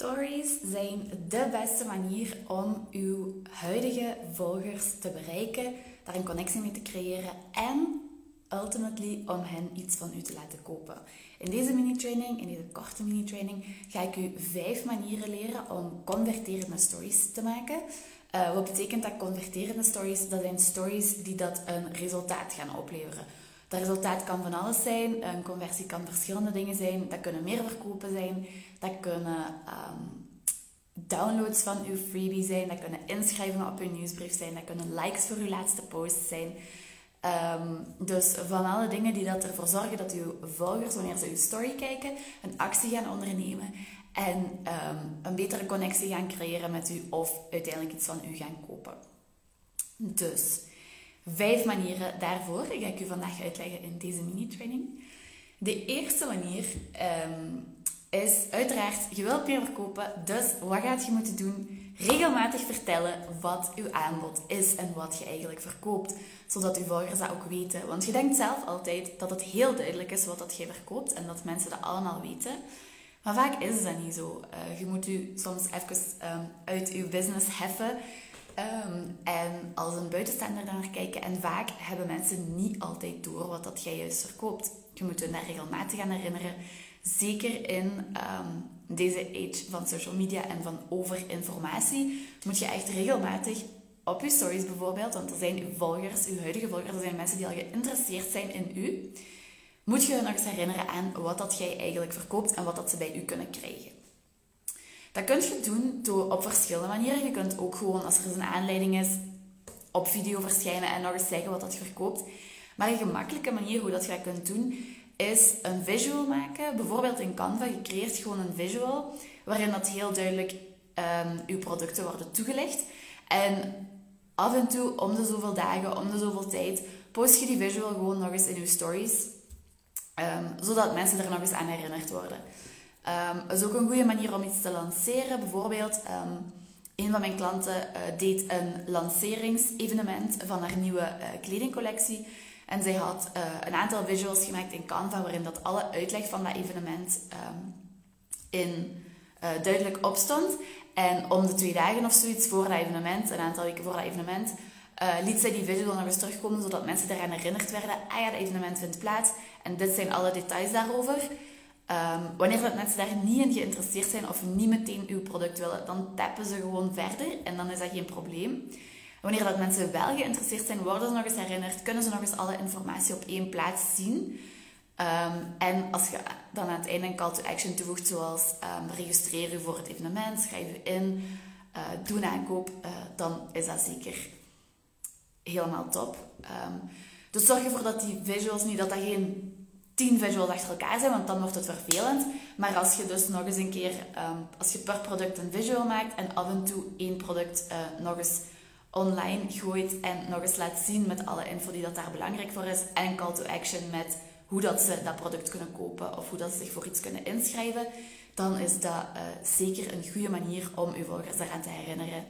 Stories zijn de beste manier om uw huidige volgers te bereiken, daar een connectie mee te creëren en ultimately om hen iets van u te laten kopen. In deze mini-training, in deze korte mini-training, ga ik u vijf manieren leren om converterende stories te maken. Uh, wat betekent dat converterende stories? Dat zijn stories die dat een resultaat gaan opleveren. Dat resultaat kan van alles zijn. Een conversie kan verschillende dingen zijn. Dat kunnen meer verkopen zijn. Dat kunnen ehm, downloads van uw freebie zijn. Dat kunnen inschrijvingen op uw nieuwsbrief zijn. Dat kunnen likes voor uw laatste post zijn. Ehm, dus van alle dingen die dat ervoor zorgen dat uw volgers, wanneer ze uw story kijken, een actie gaan ondernemen en ehm, een betere connectie gaan creëren met u of uiteindelijk iets van u gaan kopen. Dus vijf manieren daarvoor ga ik u vandaag uitleggen in deze mini-training. De eerste manier ehm, is uiteraard, je wilt meer verkopen, dus wat gaat je moeten doen? Regelmatig vertellen wat uw aanbod is en wat je eigenlijk verkoopt, zodat uw volgers dat ook weten. Want je denkt zelf altijd dat het heel duidelijk is wat dat je verkoopt en dat mensen dat allemaal weten. Maar vaak is dat niet zo. Uh, je moet u soms even um, uit uw business heffen Ehm, en als een buitenstaander naar kijken. En vaak hebben mensen niet altijd door wat dat jij juist verkoopt. Je moet je daar regelmatig aan herinneren. Zeker in ehm, deze age van social media en van overinformatie moet je echt regelmatig op je stories bijvoorbeeld, want er zijn uw volgers, uw huidige volgers, er zijn mensen die al geïnteresseerd zijn in u, moet je hun nog eens herinneren aan wat dat jij eigenlijk verkoopt en wat dat ze bij u kunnen krijgen. Dat kun je doen door op verschillende manieren. Je kunt ook gewoon, als er eens een aanleiding is, op video verschijnen en nog eens zeggen wat dat je verkoopt. Maar een gemakkelijke manier hoe dat je dat kunt doen, is een visual maken. Bijvoorbeeld in Canva, je creëert gewoon een visual waarin dat heel duidelijk um, je producten worden toegelicht. En af en toe, om de zoveel dagen, om de zoveel tijd, post je die visual gewoon nog eens in je stories. Um, zodat mensen er nog eens aan herinnerd worden. Um, is ook een goede manier om iets te lanceren. Bijvoorbeeld, um, een van mijn klanten uh, deed een lanceringsevenement van haar nieuwe uh, kledingcollectie. En zij had uh, een aantal visuals gemaakt in Canva, waarin dat alle uitleg van dat evenement um, in, duidelijk opstond. En om de twee dagen of zoiets voor dat evenement, een aantal weken voor dat evenement, liet zij die visual nog eens terugkomen, zodat mensen eraan herinnerd werden. Ah ja, dat evenement vindt plaats en dit zijn alle details daarover. Um, wanneer dat mensen daar niet in geïnteresseerd zijn of niet meteen uw product willen, dan tappen ze gewoon verder en dan is dat geen probleem. Wanneer dat mensen wel geïnteresseerd zijn, worden ze nog eens herinnerd, kunnen ze nog eens alle informatie op één plaats zien. Um, en als je dan aan het einde een call to action toevoegt, zoals um, registreer je voor het evenement, schrijf je in, uh, doe een aankoop, uh, dan is dat zeker helemaal top. dus zorg ervoor dat die visuals niet, dat dat geen tien visuals achter elkaar zijn, want dan wordt het vervelend. Maar als je dus nog eens een keer, um, als je per product een visual maakt en af en toe één product uh, nog eens online gooit en nog eens laat zien met alle info die dat daar belangrijk voor is en call to action met hoe dat ze dat product kunnen kopen of hoe dat ze zich voor iets kunnen inschrijven, dan is dat uh, zeker een goede manier om uw volgers eraan te herinneren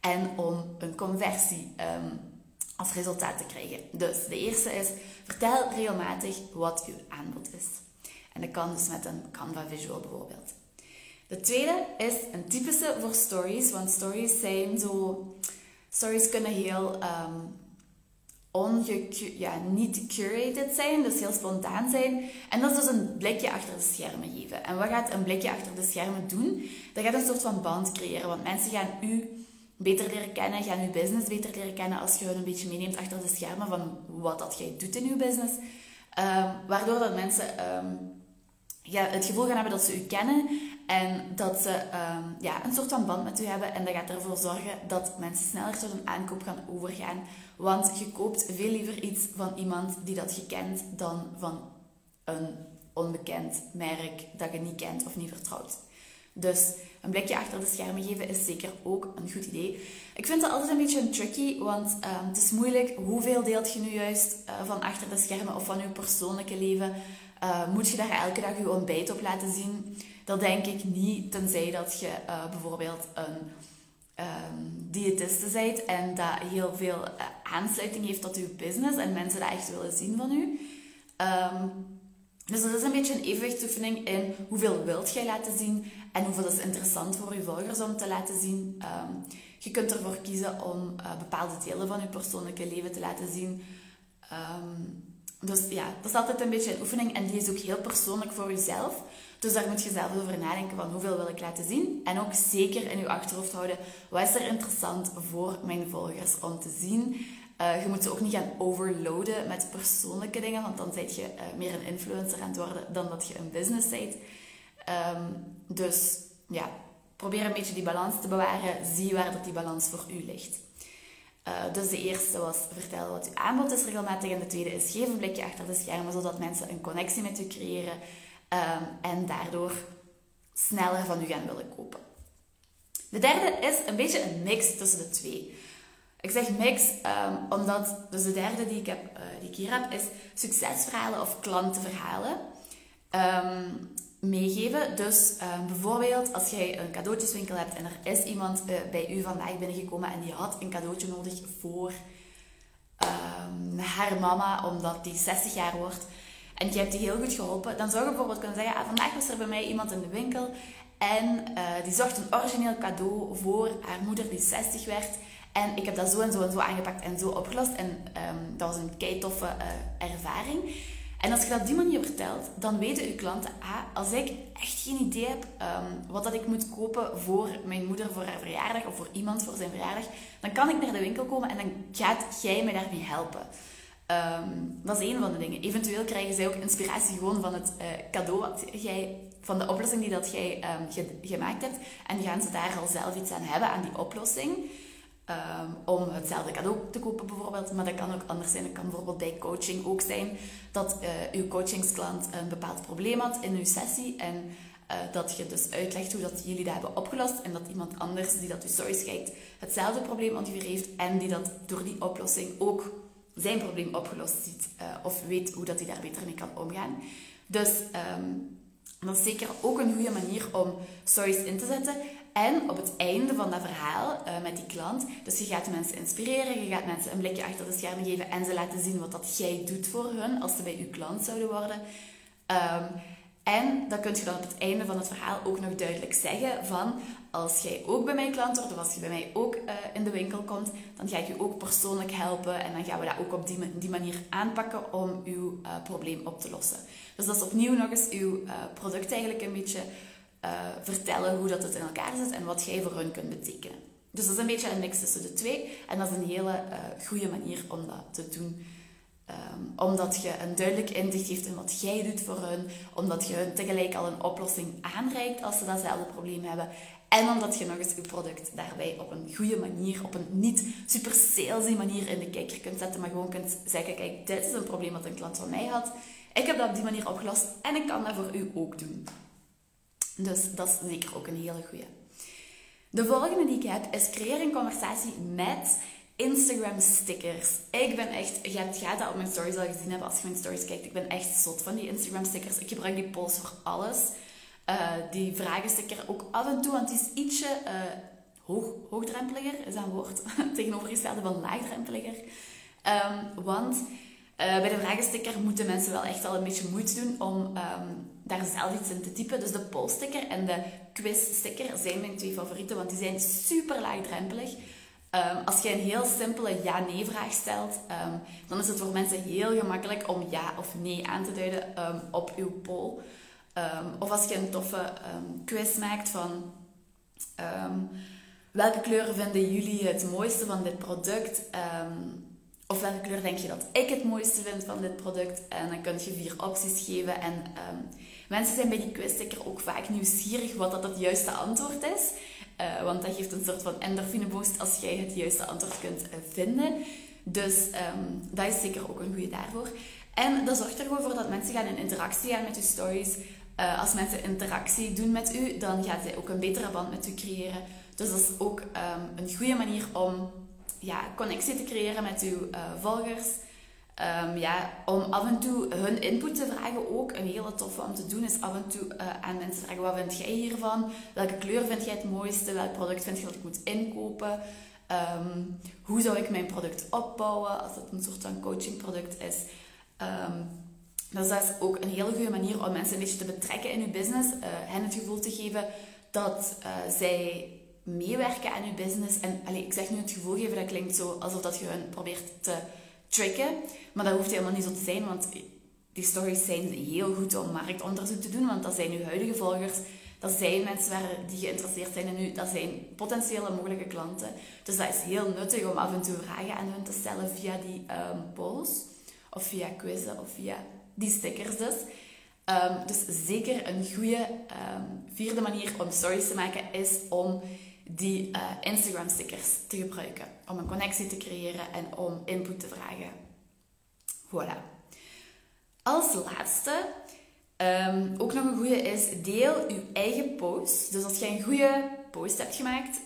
en om een conversie um, als resultaat te krijgen. Dus de eerste is, vertel regelmatig wat uw aanbod is. En dat kan dus met een Canva visual bijvoorbeeld. De tweede is een typische voor stories, want stories zijn zo... Stories kunnen heel um, onge, ja, niet curated zijn, dus heel spontaan zijn. En dat is dus een blikje achter de schermen geven. En wat gaat een blikje achter de schermen doen? Dat gaat een soort van band creëren, want mensen gaan u beter leren kennen, gaan je business beter leren kennen als je hun een beetje meeneemt achter de schermen van wat dat jij doet in je business. Um, waardoor dat mensen um, ja, het gevoel gaan hebben dat ze u kennen en dat ze um, ja, een soort van band met u hebben. En dat gaat ervoor zorgen dat mensen sneller tot een aankoop gaan overgaan. Want je koopt veel liever iets van iemand die dat je kent dan van een onbekend merk dat je niet kent of niet vertrouwt. Dus een blikje achter de schermen geven is zeker ook een goed idee. Ik vind dat altijd een beetje een tricky, want um, het is moeilijk. Hoeveel deelt je nu juist uh, van achter de schermen of van je persoonlijke leven? Uh, moet je daar elke dag je ontbijt op laten zien? Dat denk ik niet, tenzij dat je uh, bijvoorbeeld een um, diëtiste bent en dat heel veel aansluiting heeft tot je business en mensen dat echt willen zien van u. Um, Dus dat is een beetje een evenwichtsoefening in hoeveel wilt jij laten zien en hoeveel is interessant voor je volgers om te laten zien. Ehm, je kunt ervoor kiezen om uh, bepaalde delen van je persoonlijke leven te laten zien. Ehm, dus ja, dat is altijd een beetje een oefening en die is ook heel persoonlijk voor jezelf. Dus daar moet je zelf over nadenken van hoeveel wil ik laten zien. En ook zeker in je achterhoofd houden, wat is er interessant voor mijn volgers om te zien. Uh, je moet ze ook niet gaan overloaden met persoonlijke dingen, want dan ben je uh, meer een influencer aan het worden dan dat je een business bent. Um, dus ja, probeer een beetje die balans te bewaren. Zie waar dat die balans voor u ligt. Uh, dus de eerste was vertellen wat uw aanbod is regelmatig. En de tweede is geef een blikje achter de schermen, zodat mensen een connectie met u creëren. Um, en daardoor sneller van u gaan willen kopen. De derde is een beetje een mix tussen de twee. Ik zeg mix um, omdat, dus de derde die ik, heb, uh, die ik hier heb, is succesverhalen of klantenverhalen. Um, meegeven. Dus uh, bijvoorbeeld als jij een cadeautjeswinkel hebt en er is iemand uh, bij u vandaag binnengekomen en die had een cadeautje nodig voor haar mama, omdat die 60 jaar wordt. En je hebt die heel goed geholpen. Dan zou je bijvoorbeeld kunnen zeggen, ah, vandaag was er bij mij iemand in de winkel en uh, die zocht een origineel cadeau voor haar moeder die 60 werd. En ik heb dat zo en zo en zo aangepakt en zo opgelost. En um, dat was een kei toffe ervaring. En als je dat op die manier vertelt, dan weten je klanten, ah, als ik echt geen idee heb um, wat dat ik moet kopen voor mijn moeder voor haar verjaardag of voor iemand voor zijn verjaardag, dan kan ik naar de winkel komen en dan gaat jij mij daarmee helpen. Um, dat is een van de dingen. Eventueel krijgen zij ook inspiratie gewoon van het uh, cadeau wat jij, van de oplossing die dat jij ge gemaakt hebt. En gaan ze daar al zelf iets aan hebben, aan die oplossing. Um, om hetzelfde cadeau te kopen bijvoorbeeld. Maar dat kan ook anders zijn. Dat kan bijvoorbeeld bij coaching ook zijn dat uh, uw coachingsklant een bepaald probleem had in uw sessie en uh, dat je dus uitlegt hoe dat jullie dat hebben opgelost en dat iemand anders die dat uw stories kijkt hetzelfde probleem ongeveer heeft en die dat door die oplossing ook zijn probleem opgelost ziet uh, of weet hoe dat hij daar beter mee kan omgaan. Dus um, dat is zeker ook een goede manier om stories in te zetten. En op het einde van dat verhaal uh, met die klant, dus je gaat mensen inspireren, je gaat mensen een blikje achter de schermen geven en ze laten zien wat dat jij doet voor hun als ze bij je klant zouden worden. Um, en dan kun je dan op het einde van het verhaal ook nog duidelijk zeggen van als jij ook bij mijn klant wordt of als je bij mij ook uh, in de winkel komt, dan ga ik je ook persoonlijk helpen en dan gaan we dat ook op die, manier aanpakken om uw uh, probleem op te lossen. Dus dat is opnieuw nog eens uw product eigenlijk een beetje uh, vertellen hoe dat het in elkaar zit en wat jij voor hun kunt betekenen. Dus dat is een beetje een mix tussen de twee. En dat is een hele uh, goede manier om dat te doen. Um, omdat je een duidelijk inzicht geeft in wat jij doet voor hun. Omdat je hun tegelijk al een oplossing aanreikt als ze datzelfde probleem hebben. En omdat je nog eens je product daarbij op een goede manier, op een niet super salesy manier in de kijker kunt zetten. Maar gewoon kunt zeggen, kijk, dit is een probleem dat een klant van mij had. Ik heb dat op die manier opgelost en ik kan dat voor u ook doen. Dus dat is zeker ook een hele goede. De volgende die ik heb is creëer een conversatie met Instagram stickers. Ik ben echt, je gaat dat op mijn stories al gezien hebben als je mijn stories kijkt. Ik ben echt zot van die Instagram stickers. Ik gebruik die polls voor alles. Uh, die vragensticker ook af en toe, want die is ietsje uh, hoog, hoogdrempeliger, is dat een woord, tegenovergestelde van laagdrempeliger. Um, want uh, bij de vragensticker moeten mensen wel echt al een beetje moeite doen om um, daar zelf iets in te typen. Dus de polsticker en de quizsticker zijn mijn twee favorieten, want die zijn super laagdrempelig. Um, als je een heel simpele ja-nee-vraag stelt, um, dan is het voor mensen heel gemakkelijk om ja of nee aan te duiden um, op uw poll. of als je een toffe quiz maakt van welke kleuren vinden jullie het mooiste van dit product? of welke kleur denk je dat ik het mooiste vind van dit product? En dan kun je vier opties geven. En mensen zijn bij die quiz zeker ook vaak nieuwsgierig wat dat het juiste antwoord is. Uh, want dat geeft een soort van endorfine boost als jij het juiste antwoord kunt uh, vinden. Dus um, dat is zeker ook een goede daarvoor. En dat zorgt er gewoon voor dat mensen gaan in interactie gaan met je stories. Uh, als mensen interactie doen met u, dan gaan zij ook een betere band met u creëren. Dus dat is ook um, een goede manier om ja, connectie te creëren met uw volgers. Um, ja, om af en toe hun input te vragen ook. Een hele toffe om te doen is af en toe uh, aan mensen vragen: wat vind jij hiervan? Welke kleur vind jij het mooiste? Welk product vind je dat ik moet inkopen? Um, hoe zou ik mijn product opbouwen als het een soort van coachingproduct is? Um, Dus dat is ook een hele goede manier om mensen een beetje te betrekken in je business. Uh, hen het gevoel te geven dat uh, zij meewerken aan je business. En allez, ik zeg nu het gevoel geven, dat klinkt zo alsof dat je hen probeert te tricken. Maar dat hoeft helemaal niet zo te zijn, want die stories zijn heel goed om marktonderzoek te doen. Want dat zijn uw huidige volgers. Dat zijn mensen waar, die geïnteresseerd zijn in u. Dat zijn potentiële mogelijke klanten. Dus dat is heel nuttig om af en toe vragen aan hen te stellen via die um, polls. Of via quizzen of via die stickers dus. Um, dus zeker een goede um, vierde manier om stories te maken is om die uh, Instagram stickers te gebruiken. Om een connectie te creëren en om input te vragen. Voilà. Als laatste, um, ook nog een goede is, deel je eigen post. Dus als jij een goede post hebt gemaakt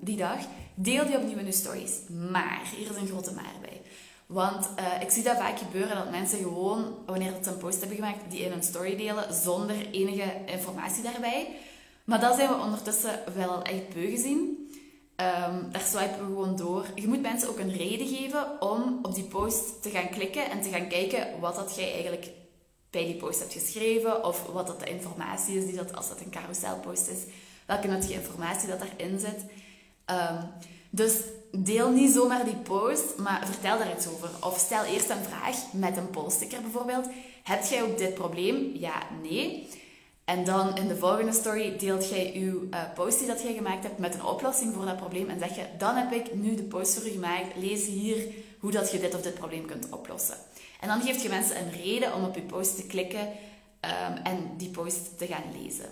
die dag, deel die opnieuw in je stories. Maar, hier is een grote maar bij. Want uh, ik zie dat vaak gebeuren dat mensen gewoon, wanneer ze een post hebben gemaakt, die in een story delen zonder enige informatie daarbij. Maar dat zijn we ondertussen wel echt beu gezien. Um, daar swipen we gewoon door. Je moet mensen ook een reden geven om op die post te gaan klikken en te gaan kijken wat dat jij eigenlijk bij die post hebt geschreven of wat dat de informatie is die dat, als dat een carouselpost is, welke nuttige informatie dat daarin zit. Um, dus deel niet zomaar die post, maar vertel daar iets over. Of stel eerst een vraag met een poststicker bijvoorbeeld. Heb jij ook dit probleem? Ja, nee. En dan in de volgende story deelt jij je uh, post die dat jij gemaakt hebt met een oplossing voor dat probleem. En zeg je, dan heb ik nu de post voor je gemaakt. Lees hier hoe dat je dit of dit probleem kunt oplossen. En dan geeft je mensen een reden om op je post te klikken um, en die post te gaan lezen.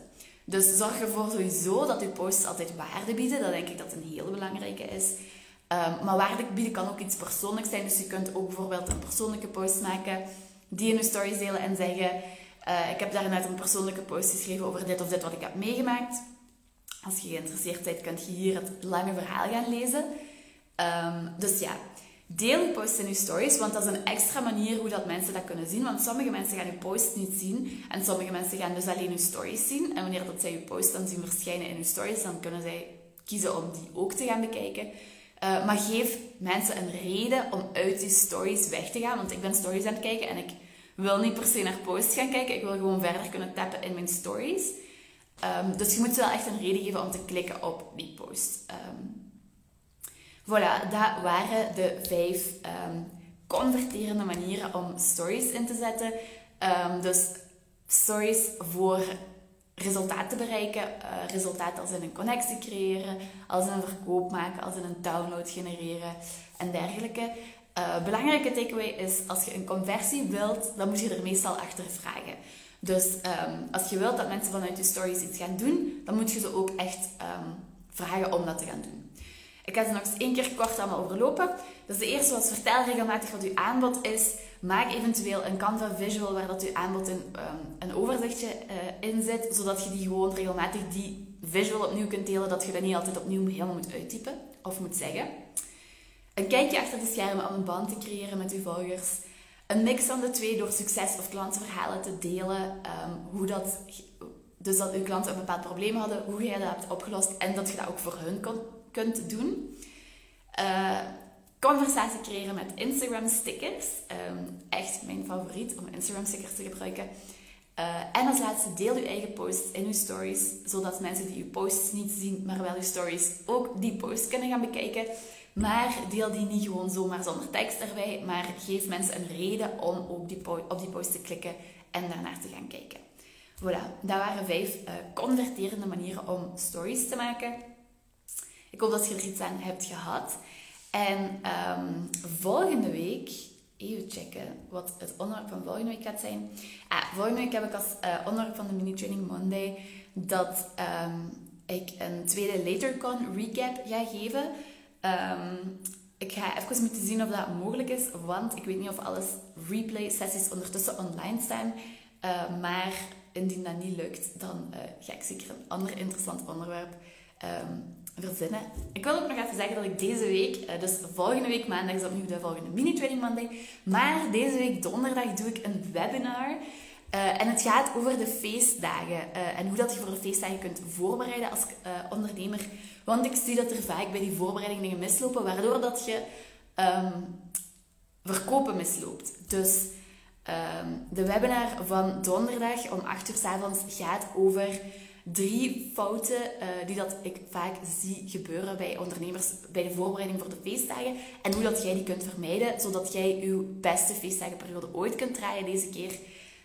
Dus zorg ervoor sowieso dat je posts altijd waarde bieden. Dat denk ik dat een hele belangrijke is. Um, maar waarde bieden kan ook iets persoonlijks zijn. Dus je kunt ook bijvoorbeeld een persoonlijke post maken die in je stories delen en zeggen uh, ik heb daarnet een persoonlijke post geschreven over dit of dit wat ik heb meegemaakt. Als je geïnteresseerd bent, kunt je hier het lange verhaal gaan lezen. Um, dus ja, deel je post in je stories, want dat is een extra manier hoe dat mensen dat kunnen zien. Want sommige mensen gaan je post niet zien en sommige mensen gaan dus alleen je stories zien. En wanneer dat zij je post dan zien verschijnen in je stories, dan kunnen zij kiezen om die ook te gaan bekijken. Uh, maar geef mensen een reden om uit die stories weg te gaan. Want ik ben stories aan het kijken en ik wil niet per se naar posts gaan kijken. Ik wil gewoon verder kunnen tappen in mijn stories. Um, dus je moet wel echt een reden geven om te klikken op die post. Um, voilà, dat waren de vijf um, converterende manieren om stories in te zetten. dus stories voor resultaat te bereiken. Uh, resultaat als in een connectie creëren, als in een verkoop maken, als in een download genereren en dergelijke. Uh, belangrijke takeaway is, als je een conversie wilt, dan moet je er meestal achter vragen. Dus um, als je wilt dat mensen vanuit je stories iets gaan doen, dan moet je ze ook echt um, vragen om dat te gaan doen. Ik ga ze nog eens één keer kort allemaal overlopen. Dus de eerste was vertel regelmatig wat uw aanbod is. Maak eventueel een Canva visual waar dat uw aanbod in um, een overzichtje uh, in zit, zodat je die gewoon regelmatig die visual opnieuw kunt delen, dat je dat niet altijd opnieuw helemaal moet uittypen of moet zeggen. Een kijkje achter de schermen om een band te creëren met uw volgers. Een mix van de twee door succes- of klantverhalen te delen. Um, hoe dat, dus dat uw klanten een bepaald probleem hadden, hoe jij dat hebt opgelost en dat je dat ook voor hun kunt doen. Uh, conversatie creëren met Instagram stickers. Um, echt mijn favoriet om Instagram stickers te gebruiken. Uh, en als laatste, deel uw eigen posts in uw stories, zodat mensen die uw posts niet zien, maar wel uw stories, ook die posts kunnen gaan bekijken. Maar deel die niet gewoon zomaar zonder tekst erbij, maar geef mensen een reden om op die, op die post te klikken en daarnaar te gaan kijken. Voilà, dat waren vijf uh, converterende manieren om stories te maken. Ik hoop dat je er iets aan hebt gehad. En um, volgende week, even checken wat het onderwerp van volgende week gaat zijn. Ah, volgende week heb ik als uh, onderwerp van de Mini Training Monday dat um, ik een tweede LaterCon recap ga geven. Um, ik ga even moeten zien of dat mogelijk is, want ik weet niet of alles replay-sessies ondertussen online staan. Uh, maar indien dat niet lukt, dan uh, ga ik zeker een ander interessant onderwerp um, verzinnen. Ik wil ook nog even zeggen dat ik deze week, uh, dus volgende week maandag is opnieuw de volgende mini-training Monday, maar deze week donderdag doe ik een webinar uh, en het gaat over de feestdagen uh, en hoe dat je voor de feestdagen kunt voorbereiden als uh, ondernemer. Want ik zie dat er vaak bij die voorbereidingen dingen mislopen, waardoor dat je um, verkopen misloopt. Dus Ehm, de webinar van donderdag om 8 uur s avonds gaat over drie fouten die dat ik vaak zie gebeuren bij ondernemers bij de voorbereiding voor de feestdagen. En hoe dat jij die kunt vermijden, zodat jij je beste feestdagenperiode ooit kunt draaien deze keer.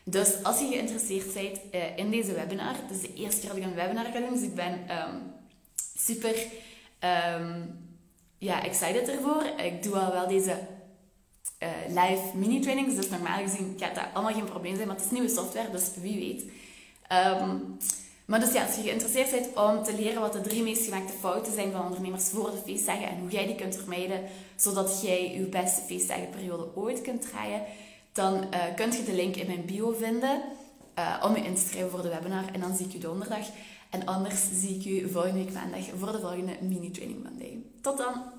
Dus als je geïnteresseerd bent uh, in deze webinar, het is de eerste keer dat ik een webinar ga doen, dus ik ben um, super um, ja, excited ervoor. Ik doe al wel deze uh, live mini-trainings, dus normaal gezien gaat dat allemaal geen probleem zijn, maar het is nieuwe software, dus wie weet. Um, maar dus ja, als je geïnteresseerd bent om te leren wat de drie meest gemaakte fouten zijn van ondernemers voor de feestdagen en hoe jij die kunt vermijden, zodat jij je beste feestdagenperiode ooit kunt draaien, dan uh, kunt je de link in mijn bio vinden uh, om je in te schrijven voor de webinar. En dan zie ik je donderdag. En anders zie ik je volgende week maandag voor de volgende mini-training Monday. Tot dan!